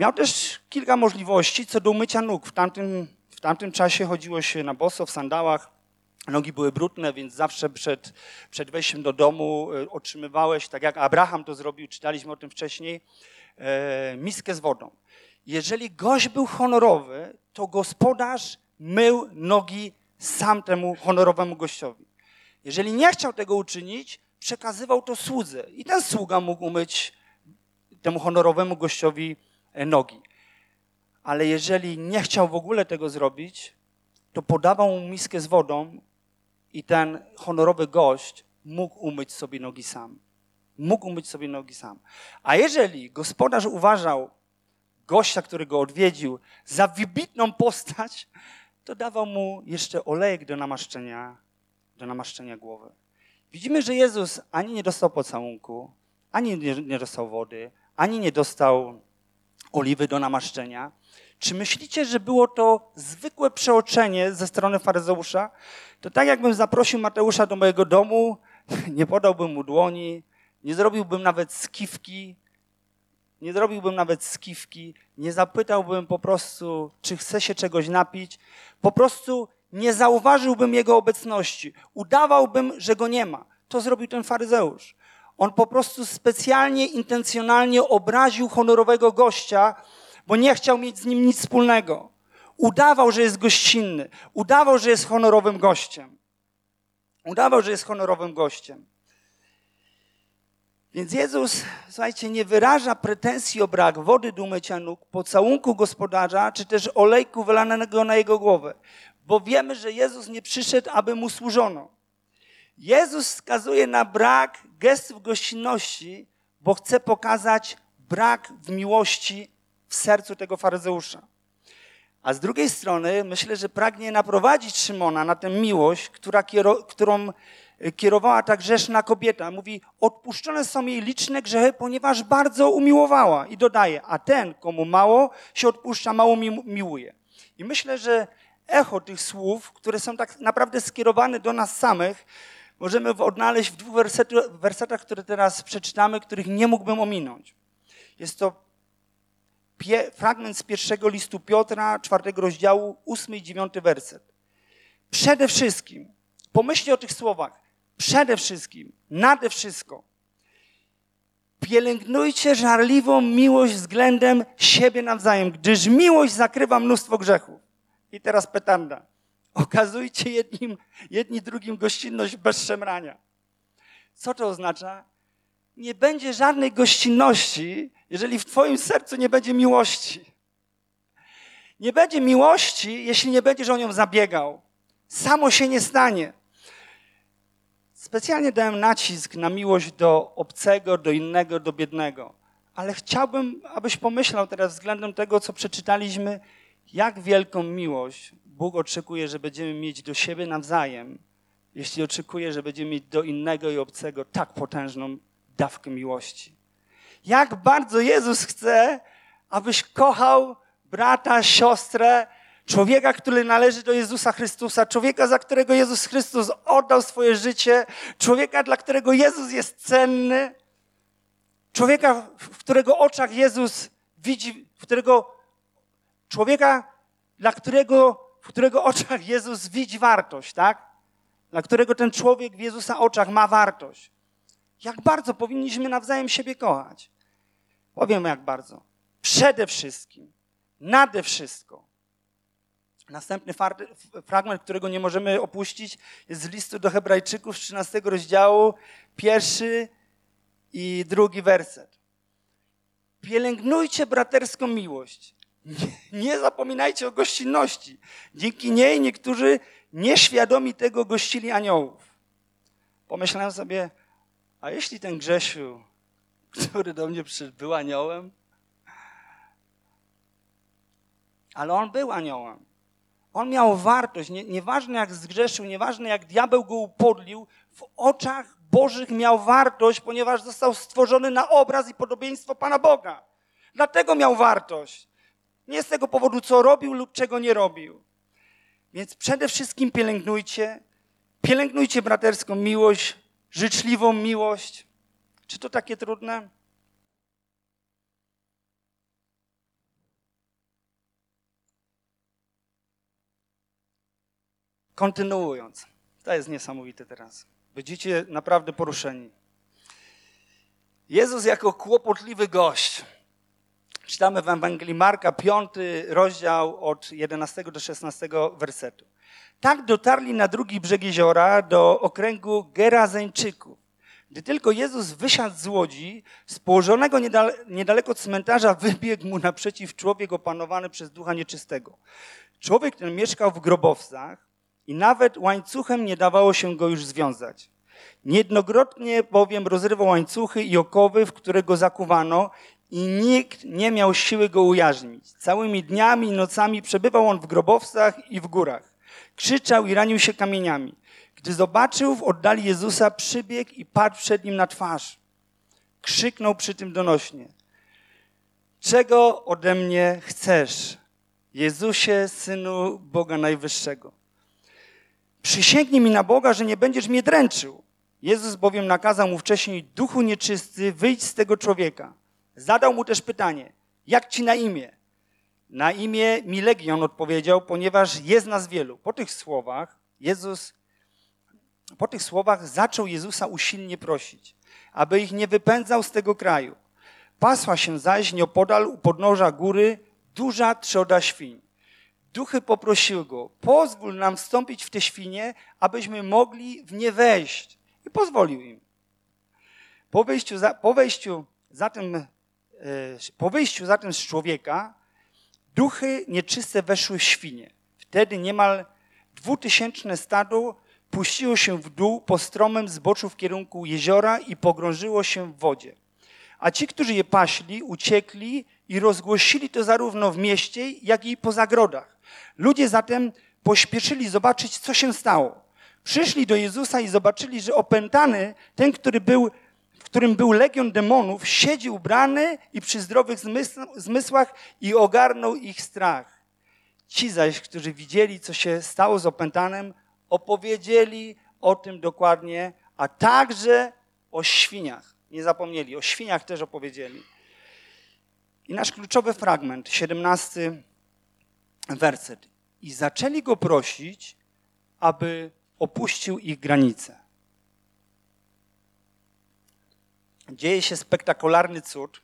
Miał też kilka możliwości co do umycia nóg. W tamtym, w tamtym czasie chodziło się na boso, w sandałach. Nogi były brudne, więc zawsze przed, przed wejściem do domu e, otrzymywałeś, tak jak Abraham to zrobił, czytaliśmy o tym wcześniej, e, miskę z wodą. Jeżeli gość był honorowy, to gospodarz mył nogi sam temu honorowemu gościowi. Jeżeli nie chciał tego uczynić, przekazywał to słudze i ten sługa mógł umyć temu honorowemu gościowi nogi. Ale jeżeli nie chciał w ogóle tego zrobić, to podawał mu miskę z wodą i ten honorowy gość mógł umyć sobie nogi sam. Mógł umyć sobie nogi sam. A jeżeli gospodarz uważał gościa, który go odwiedził, za wybitną postać, to dawał mu jeszcze olejek do namaszczenia, do namaszczenia głowy. Widzimy, że Jezus ani nie dostał pocałunku, ani nie dostał wody, ani nie dostał oliwy do namaszczenia. Czy myślicie, że było to zwykłe przeoczenie ze strony faryzeusza? To tak jakbym zaprosił Mateusza do mojego domu, nie podałbym mu dłoni, nie zrobiłbym nawet skiwki, nie zrobiłbym nawet skiwki, nie zapytałbym po prostu, czy chce się czegoś napić, po prostu nie zauważyłbym jego obecności, udawałbym, że go nie ma. To zrobił ten faryzeusz. On po prostu specjalnie, intencjonalnie obraził honorowego gościa, bo nie chciał mieć z nim nic wspólnego. Udawał, że jest gościnny, udawał, że jest honorowym gościem. Udawał, że jest honorowym gościem. Więc Jezus, słuchajcie, nie wyraża pretensji o brak wody do umycia nóg, pocałunku gospodarza, czy też olejku wylanego na jego głowę. Bo wiemy, że Jezus nie przyszedł, aby mu służono. Jezus wskazuje na brak gestów gościnności, bo chce pokazać brak w miłości w sercu tego faryzeusza. A z drugiej strony myślę, że pragnie naprowadzić Szymona na tę miłość, która, którą kierowała ta grzeszna kobieta. Mówi, odpuszczone są jej liczne grzechy, ponieważ bardzo umiłowała. I dodaje, a ten, komu mało się odpuszcza, mało miłuje. I myślę, że echo tych słów, które są tak naprawdę skierowane do nas samych, możemy odnaleźć w dwóch wersetach, które teraz przeczytamy, których nie mógłbym ominąć. Jest to fragment z pierwszego listu Piotra, czwartego rozdziału, ósmy i dziewiąty werset. Przede wszystkim, pomyślcie o tych słowach, przede wszystkim, nade wszystko, pielęgnujcie żarliwą miłość względem siebie nawzajem, gdyż miłość zakrywa mnóstwo grzechów. I teraz petanda. Okazujcie jednim, jedni drugim gościnność bez szemrania. Co to oznacza? Nie będzie żadnej gościnności, jeżeli w Twoim sercu nie będzie miłości. Nie będzie miłości, jeśli nie będziesz o nią zabiegał. Samo się nie stanie. Specjalnie dałem nacisk na miłość do obcego, do innego, do biednego. Ale chciałbym, abyś pomyślał teraz względem tego, co przeczytaliśmy, jak wielką miłość Bóg oczekuje, że będziemy mieć do siebie nawzajem, jeśli oczekuje, że będziemy mieć do innego i obcego tak potężną dawkę miłości. Jak bardzo Jezus chce, abyś kochał brata, siostrę, człowieka, który należy do Jezusa Chrystusa, człowieka, za którego Jezus Chrystus oddał swoje życie, człowieka, dla którego Jezus jest cenny, człowieka, w którego oczach Jezus widzi, w którego człowieka, dla którego, w którego oczach Jezus widzi wartość, tak? Dla którego ten człowiek w Jezusa oczach ma wartość. Jak bardzo powinniśmy nawzajem siebie kochać. Powiem jak bardzo. Przede wszystkim, nade wszystko. Następny fragment, którego nie możemy opuścić, jest z listu do Hebrajczyków z 13 rozdziału, pierwszy i drugi werset. Pielęgnujcie braterską miłość. Nie, zapominajcie o gościnności. Dzięki niej niektórzy nieświadomi tego gościli aniołów. Pomyślałem sobie, a jeśli ten Grzesiu, który do mnie przyszedł, był aniołem? Ale on był aniołem. On miał wartość, nie, nieważne jak zgrzeszył, nieważne jak diabeł go upodlił, w oczach Bożych miał wartość, ponieważ został stworzony na obraz i podobieństwo Pana Boga. Dlatego miał wartość. Nie z tego powodu, co robił lub czego nie robił. Więc przede wszystkim pielęgnujcie, pielęgnujcie braterską miłość, życzliwą miłość. Czy to takie trudne? Kontynuując, to jest niesamowite teraz. Będziecie naprawdę poruszeni. Jezus jako kłopotliwy gość. Czytamy w Ewangelii Marka, piąty rozdział od 11 do 16 wersetu. Tak dotarli na drugi brzeg jeziora do okręgu Gerazeńczyków. Gdy tylko Jezus wysiadł z łodzi, z położonego niedaleko cmentarza wybiegł mu naprzeciw człowiek opanowany przez ducha nieczystego. Człowiek ten mieszkał w grobowcach i nawet łańcuchem nie dawało się go już związać. Niejednokrotnie bowiem rozrywał łańcuchy i okowy, w które go zakuwano i nikt nie miał siły go ujarzmić. Całymi dniami i nocami przebywał on w grobowcach i w górach. Krzyczał i ranił się kamieniami. Gdy zobaczył w oddali Jezusa, przybiegł i padł przed nim na twarz. Krzyknął przy tym donośnie. Czego ode mnie chcesz, Jezusie, Synu Boga Najwyższego? Przysięgnij mi na Boga, że nie będziesz mnie dręczył. Jezus bowiem nakazał mu wcześniej, duchu nieczysty, wyjdź z tego człowieka. Zadał mu też pytanie, jak ci na imię? Na imię mi Legion odpowiedział, ponieważ jest nas wielu. Po tych słowach Jezus, po tych słowach zaczął Jezusa usilnie prosić, aby ich nie wypędzał z tego kraju. Pasła się zaś nieopodal u podnóża góry duża trzoda świń. Duchy poprosiły go, pozwól nam wstąpić w te świnie, abyśmy mogli w nie wejść. I pozwolił im. Po wejściu, za, po wejściu zatem, po wyjściu zatem z człowieka, duchy nieczyste weszły w świnie. Wtedy niemal dwutysięczne stado puściło się w dół po stromym zboczu w kierunku jeziora i pogrążyło się w wodzie. A ci, którzy je paśli, uciekli i rozgłosili to zarówno w mieście, jak i po zagrodach. Ludzie zatem pośpieszyli zobaczyć, co się stało. Przyszli do Jezusa i zobaczyli, że opętany, ten, który był, w którym był legion demonów, siedzi ubrany i przy zdrowych zmysłach i ogarnął ich strach. Ci zaś, którzy widzieli, co się stało z opętanym, opowiedzieli o tym dokładnie, a także o świniach. Nie zapomnieli, o świniach też opowiedzieli. I nasz kluczowy fragment, 17 werset. I zaczęli go prosić, aby opuścił ich granice. Dzieje się spektakularny cud.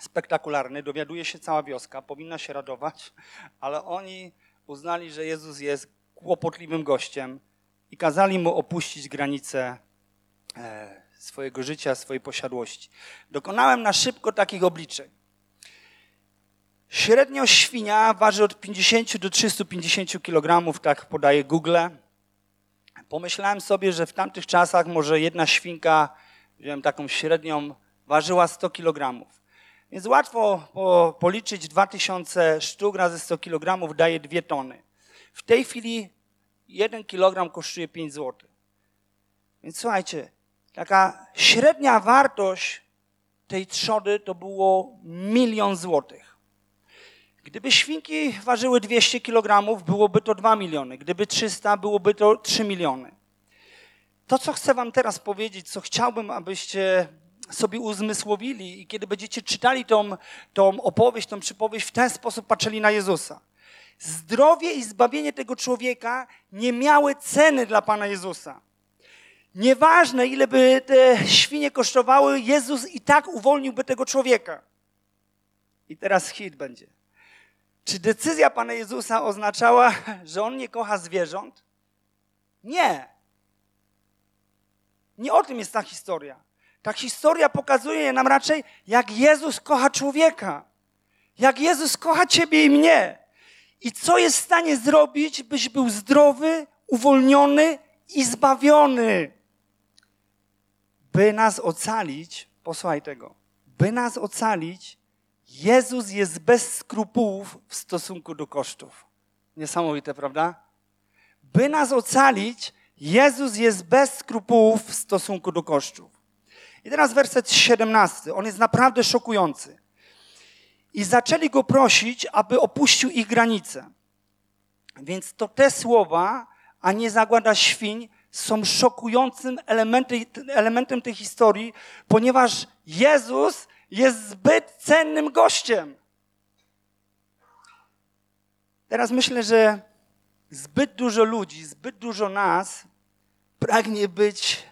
Spektakularny, dowiaduje się cała wioska, powinna się radować, ale oni uznali, że Jezus jest kłopotliwym gościem i kazali mu opuścić granice e, swojego życia, swojej posiadłości. Dokonałem na szybko takich obliczeń. Średnio świnia waży od 50 do 350 kg, tak podaje Google. Pomyślałem sobie, że w tamtych czasach może jedna świnka, wiem, taką średnią, ważyła 100 kg. Więc łatwo po, policzyć 2000 sztuk razy 100 kg daje 2 tony. W tej chwili 1 kg kosztuje 5 zł. Więc słuchajcie, taka średnia wartość tej trzody to było milion złotych. Gdyby świnki ważyły 200 kg, byłoby to 2 miliony. Gdyby 300, byłoby to 3 miliony. To, co chcę Wam teraz powiedzieć, co chciałbym, abyście sobie uzmysłowili i kiedy będziecie czytali tą, tą opowieść, tą przypowieść, w ten sposób patrzyli na Jezusa. Zdrowie i zbawienie tego człowieka nie miały ceny dla Pana Jezusa. Nieważne, ile by te świnie kosztowały, Jezus i tak uwolniłby tego człowieka. I teraz hit będzie. Czy decyzja Pana Jezusa oznaczała, że On nie kocha zwierząt? Nie. Nie o tym jest ta historia. Ta historia pokazuje nam raczej, jak Jezus kocha człowieka. Jak Jezus kocha Ciebie i mnie. I co jest w stanie zrobić, byś był zdrowy, uwolniony i zbawiony. By nas ocalić, posłuchaj tego, by nas ocalić, Jezus jest bez skrupułów w stosunku do kosztów. Niesamowite, prawda? By nas ocalić, Jezus jest bez skrupułów w stosunku do kosztów. I teraz werset 17. On jest naprawdę szokujący. I zaczęli go prosić, aby opuścił ich granice. Więc to te słowa, a nie zagłada świń, są szokującym elementem, elementem tej historii, ponieważ Jezus jest zbyt cennym gościem. Teraz myślę, że zbyt dużo ludzi, zbyt dużo nas pragnie być,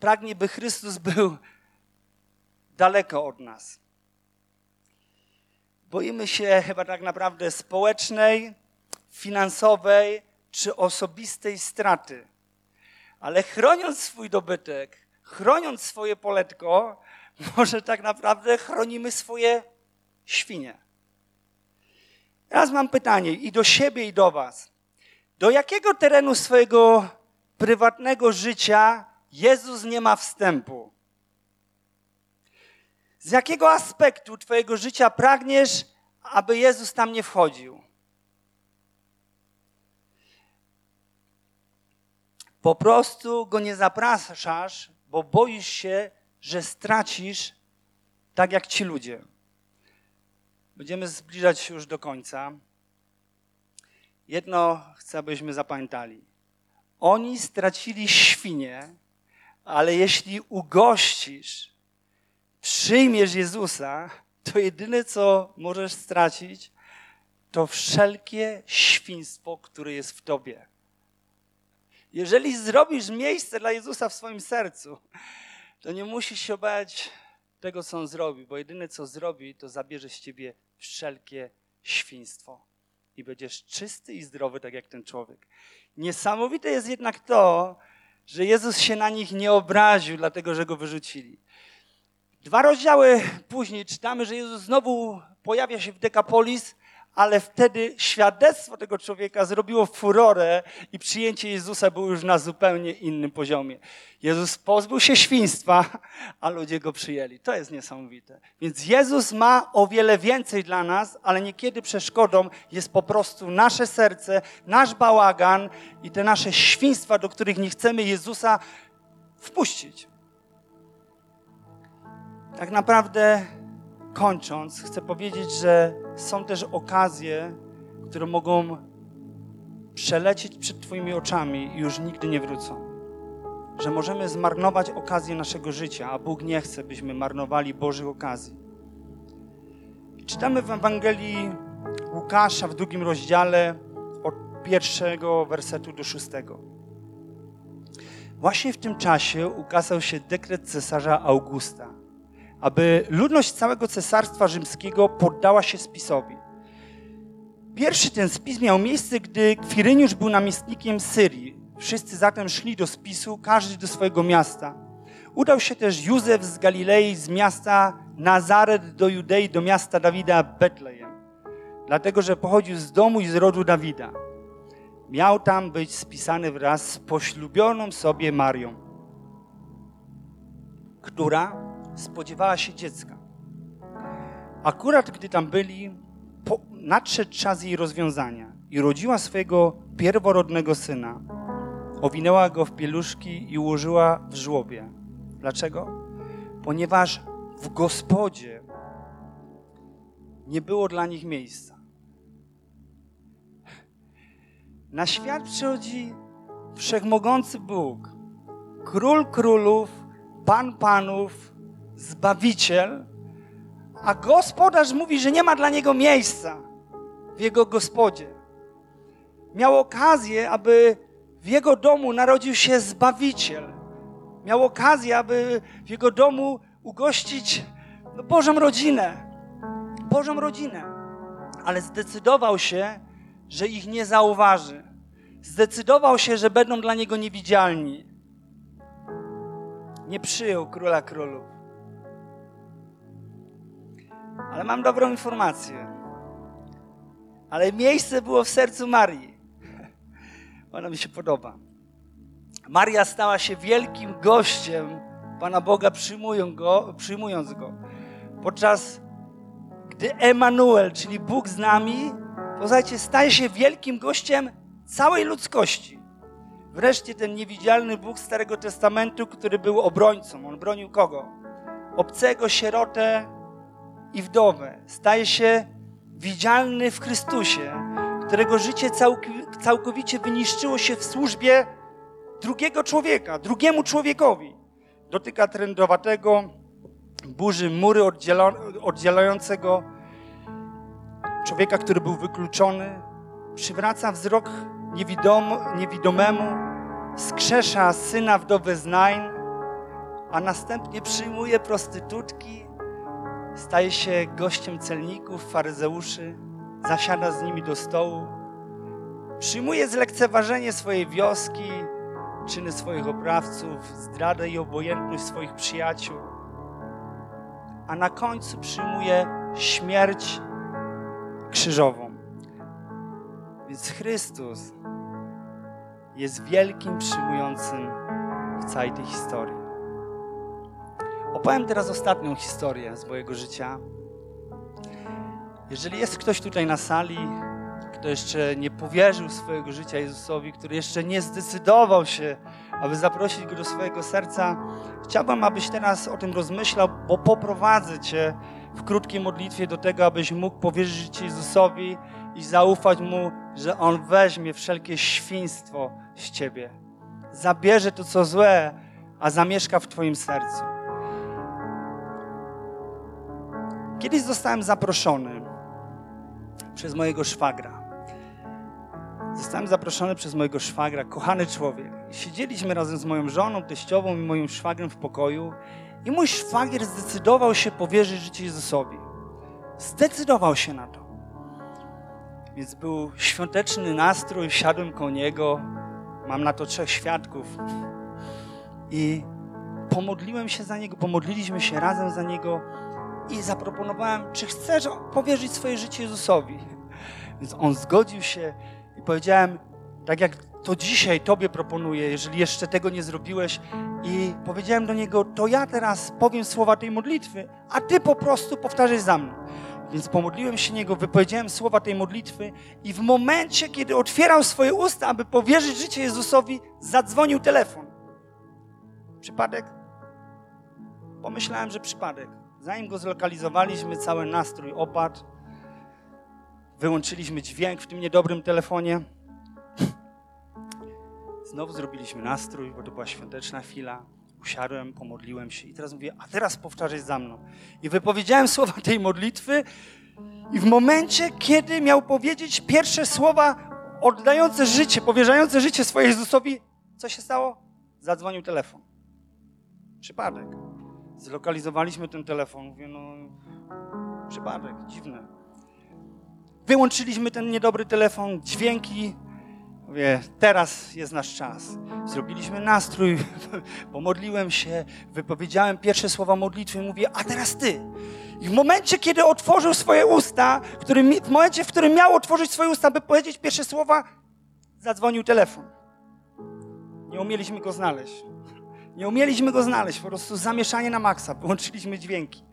pragnie, by Chrystus był daleko od nas. Boimy się chyba tak naprawdę społecznej, finansowej czy osobistej straty. Ale chroniąc swój dobytek, chroniąc swoje poletko, może tak naprawdę chronimy swoje świnie. Teraz mam pytanie i do siebie, i do Was. Do jakiego terenu swojego prywatnego życia Jezus nie ma wstępu? Z jakiego aspektu Twojego życia pragniesz, aby Jezus tam nie wchodził? Po prostu go nie zapraszasz, bo boisz się, że stracisz tak jak ci ludzie. Będziemy zbliżać się już do końca. Jedno chcę, abyśmy zapamiętali. Oni stracili świnie, ale jeśli ugościsz, przyjmiesz Jezusa, to jedyne, co możesz stracić, to wszelkie świństwo, które jest w tobie. Jeżeli zrobisz miejsce dla Jezusa w swoim sercu, to nie musisz się bać tego, co On zrobi, bo jedyne, co zrobi, to zabierze z ciebie wszelkie świństwo i będziesz czysty i zdrowy, tak jak ten człowiek. Niesamowite jest jednak to, że Jezus się na nich nie obraził, dlatego że go wyrzucili. Dwa rozdziały później czytamy, że Jezus znowu pojawia się w Dekapolis ale wtedy świadectwo tego człowieka zrobiło furorę i przyjęcie Jezusa było już na zupełnie innym poziomie. Jezus pozbył się świństwa, a ludzie go przyjęli. To jest niesamowite. Więc Jezus ma o wiele więcej dla nas, ale niekiedy przeszkodą jest po prostu nasze serce, nasz bałagan i te nasze świństwa, do których nie chcemy Jezusa wpuścić. Tak naprawdę kończąc, chcę powiedzieć, że są też okazje, które mogą przelecieć przed Twoimi oczami i już nigdy nie wrócą. Że możemy zmarnować okazję naszego życia, a Bóg nie chce, byśmy marnowali Bożych okazji. Czytamy w Ewangelii Łukasza w drugim rozdziale od pierwszego wersetu do szóstego. Właśnie w tym czasie ukazał się dekret cesarza Augusta – aby ludność całego cesarstwa rzymskiego poddała się spisowi. Pierwszy ten spis miał miejsce, gdy Kwiryniusz był namiestnikiem Syrii. Wszyscy zatem szli do spisu, każdy do swojego miasta. Udał się też Józef z Galilei, z miasta Nazaret do Judei, do miasta Dawida Betlejem, dlatego że pochodził z domu i z rodu Dawida. Miał tam być spisany wraz z poślubioną sobie Marią, która spodziewała się dziecka. Akurat gdy tam byli, po, nadszedł czas jej rozwiązania i rodziła swojego pierworodnego syna. Owinęła go w pieluszki i ułożyła w żłobie. Dlaczego? Ponieważ w gospodzie nie było dla nich miejsca. Na świat przychodzi wszechmogący Bóg, król królów, pan panów, Zbawiciel, a gospodarz mówi, że nie ma dla niego miejsca w jego gospodzie. Miał okazję, aby w jego domu narodził się Zbawiciel. Miał okazję, aby w jego domu ugościć no, Bożą rodzinę. Bożą rodzinę. Ale zdecydował się, że ich nie zauważy. Zdecydował się, że będą dla niego niewidzialni. Nie przyjął króla królów. Ale mam dobrą informację. Ale miejsce było w sercu Marii. Ona mi się podoba. Maria stała się wielkim gościem Pana Boga, przyjmując go, przyjmując go. Podczas gdy Emanuel, czyli Bóg z nami, posłuchajcie, staje się wielkim gościem całej ludzkości. Wreszcie ten niewidzialny Bóg Starego Testamentu, który był obrońcą. On bronił kogo? Obcego, sierotę i wdowę. Staje się widzialny w Chrystusie, którego życie całkowicie wyniszczyło się w służbie drugiego człowieka, drugiemu człowiekowi. Dotyka trendowatego, burzy mury oddzielającego człowieka, który był wykluczony, przywraca wzrok niewidom, niewidomemu, skrzesza syna wdowy z Nain, a następnie przyjmuje prostytutki, staje się gościem celników, faryzeuszy, zasiada z nimi do stołu, przyjmuje zlekceważenie swojej wioski, czyny swoich oprawców, zdradę i obojętność swoich przyjaciół, a na końcu przyjmuje śmierć krzyżową. Więc Chrystus jest wielkim przyjmującym w całej tej historii. Opowiem teraz ostatnią historię z mojego życia. Jeżeli jest ktoś tutaj na sali, kto jeszcze nie powierzył swojego życia Jezusowi, który jeszcze nie zdecydował się, aby zaprosić go do swojego serca, chciałbym, abyś teraz o tym rozmyślał, bo poprowadzę Cię w krótkiej modlitwie do tego, abyś mógł powierzyć Jezusowi i zaufać Mu, że On weźmie wszelkie świństwo z Ciebie. Zabierze to, co złe, a zamieszka w Twoim sercu. Kiedyś zostałem zaproszony przez mojego szwagra. Zostałem zaproszony przez mojego szwagra, kochany człowiek. Siedzieliśmy razem z moją żoną, teściową i moim szwagrem w pokoju i mój szwagier zdecydował się powierzyć życie Jezusowi. Zdecydował się na to. Więc był świąteczny nastrój, wsiadłem koło niego, mam na to trzech świadków i pomodliłem się za niego, pomodliliśmy się razem za niego i zaproponowałem, czy chcesz powierzyć swoje życie Jezusowi. Więc on zgodził się i powiedziałem, tak jak to dzisiaj Tobie proponuję, jeżeli jeszcze tego nie zrobiłeś. I powiedziałem do niego, to ja teraz powiem słowa tej modlitwy, a Ty po prostu powtarzaj za mną. Więc pomodliłem się niego, wypowiedziałem słowa tej modlitwy i w momencie, kiedy otwierał swoje usta, aby powierzyć życie Jezusowi, zadzwonił telefon. Przypadek? Pomyślałem, że przypadek. Zanim go zlokalizowaliśmy, cały nastrój opadł. Wyłączyliśmy dźwięk w tym niedobrym telefonie. Znowu zrobiliśmy nastrój, bo to była świąteczna chwila. Usiadłem, pomodliłem się i teraz mówię, a teraz powtarzaj za mną. I wypowiedziałem słowa tej modlitwy i w momencie, kiedy miał powiedzieć pierwsze słowa oddające życie, powierzające życie swojej Jezusowi, co się stało? Zadzwonił telefon. Przypadek. Zlokalizowaliśmy ten telefon. Mówię, no przypadek, dziwne. Wyłączyliśmy ten niedobry telefon, dźwięki. Mówię, teraz jest nasz czas. Zrobiliśmy nastrój, pomodliłem się, wypowiedziałem pierwsze słowa modlitwy. Mówię, a teraz ty. I w momencie, kiedy otworzył swoje usta, w momencie, w którym miał otworzyć swoje usta, by powiedzieć pierwsze słowa, zadzwonił telefon. Nie umieliśmy go znaleźć. Nie umieliśmy go znaleźć, po prostu zamieszanie na maksa, wyłączyliśmy dźwięki.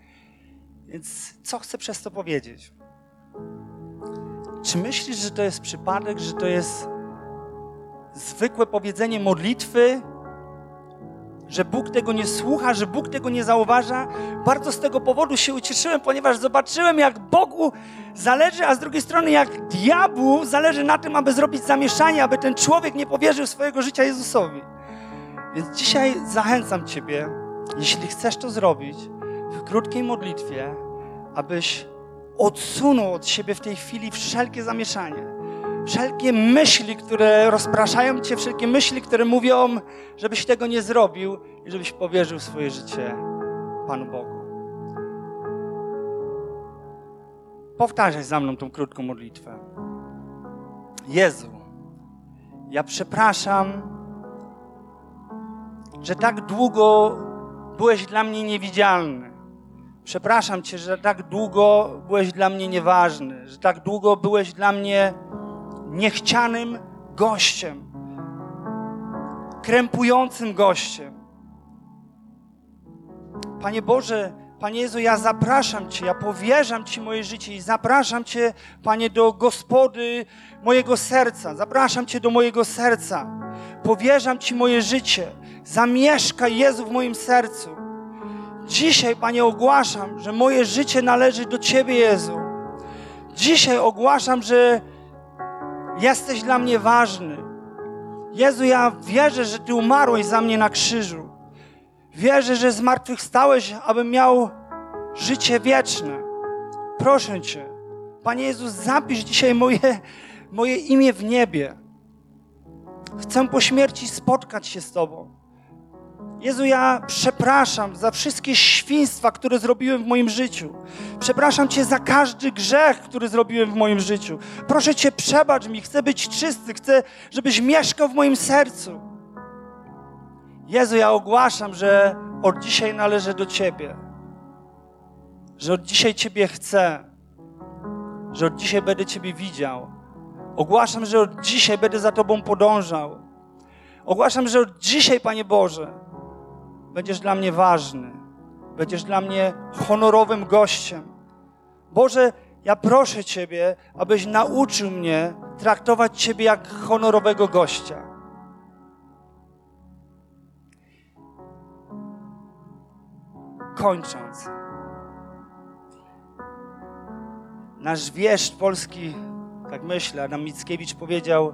Więc co chcę przez to powiedzieć? Czy myślisz, że to jest przypadek, że to jest zwykłe powiedzenie modlitwy, że Bóg tego nie słucha, że Bóg tego nie zauważa? Bardzo z tego powodu się ucieszyłem, ponieważ zobaczyłem, jak Bogu zależy, a z drugiej strony, jak diabłu zależy na tym, aby zrobić zamieszanie, aby ten człowiek nie powierzył swojego życia Jezusowi. Więc dzisiaj zachęcam Ciebie, jeśli chcesz to zrobić, w krótkiej modlitwie, abyś odsunął od siebie w tej chwili wszelkie zamieszanie. Wszelkie myśli, które rozpraszają Cię, wszelkie myśli, które mówią, żebyś tego nie zrobił i żebyś powierzył swoje życie Panu Bogu. Powtarzaj za mną tą krótką modlitwę. Jezu, ja przepraszam że tak długo byłeś dla mnie niewidzialny. Przepraszam Cię, że tak długo byłeś dla mnie nieważny, że tak długo byłeś dla mnie niechcianym gościem, krępującym gościem. Panie Boże, Panie Jezu, ja zapraszam Cię, ja powierzam Ci moje życie i zapraszam Cię, Panie, do gospody mojego serca. Zapraszam Cię do mojego serca. Powierzam Ci moje życie. Zamieszkaj, Jezu, w moim sercu. Dzisiaj, Panie, ogłaszam, że moje życie należy do Ciebie, Jezu. Dzisiaj ogłaszam, że jesteś dla mnie ważny. Jezu, ja wierzę, że Ty umarłeś za mnie na krzyżu. Wierzę, że zmartwychwstałeś, abym miał życie wieczne. Proszę Cię, Panie Jezus, zapisz dzisiaj moje, moje imię w niebie. Chcę po śmierci spotkać się z Tobą. Jezu, ja przepraszam za wszystkie świństwa, które zrobiłem w moim życiu. Przepraszam Cię za każdy grzech, który zrobiłem w moim życiu. Proszę Cię, przebacz mi, chcę być czysty, chcę, żebyś mieszkał w moim sercu. Jezu, ja ogłaszam, że od dzisiaj należę do Ciebie. Że od dzisiaj Ciebie chcę. Że od dzisiaj będę Ciebie widział. Ogłaszam, że od dzisiaj będę za Tobą podążał. Ogłaszam, że od dzisiaj, Panie Boże, będziesz dla mnie ważny. Będziesz dla mnie honorowym gościem. Boże, ja proszę Ciebie, abyś nauczył mnie traktować Ciebie jak honorowego gościa. Kończąc, nasz wieszcz polski, tak myślę, Adam Mickiewicz powiedział: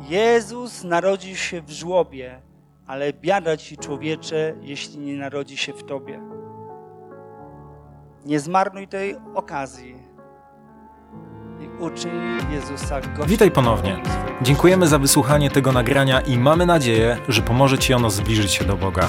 Jezus narodził się w żłobie, ale biada ci człowiecze, jeśli nie narodzi się w tobie. Nie zmarnuj tej okazji i uczyń Jezusa gościem. Witaj ponownie. Dziękujemy za wysłuchanie tego nagrania i mamy nadzieję, że pomoże Ci ono zbliżyć się do Boga.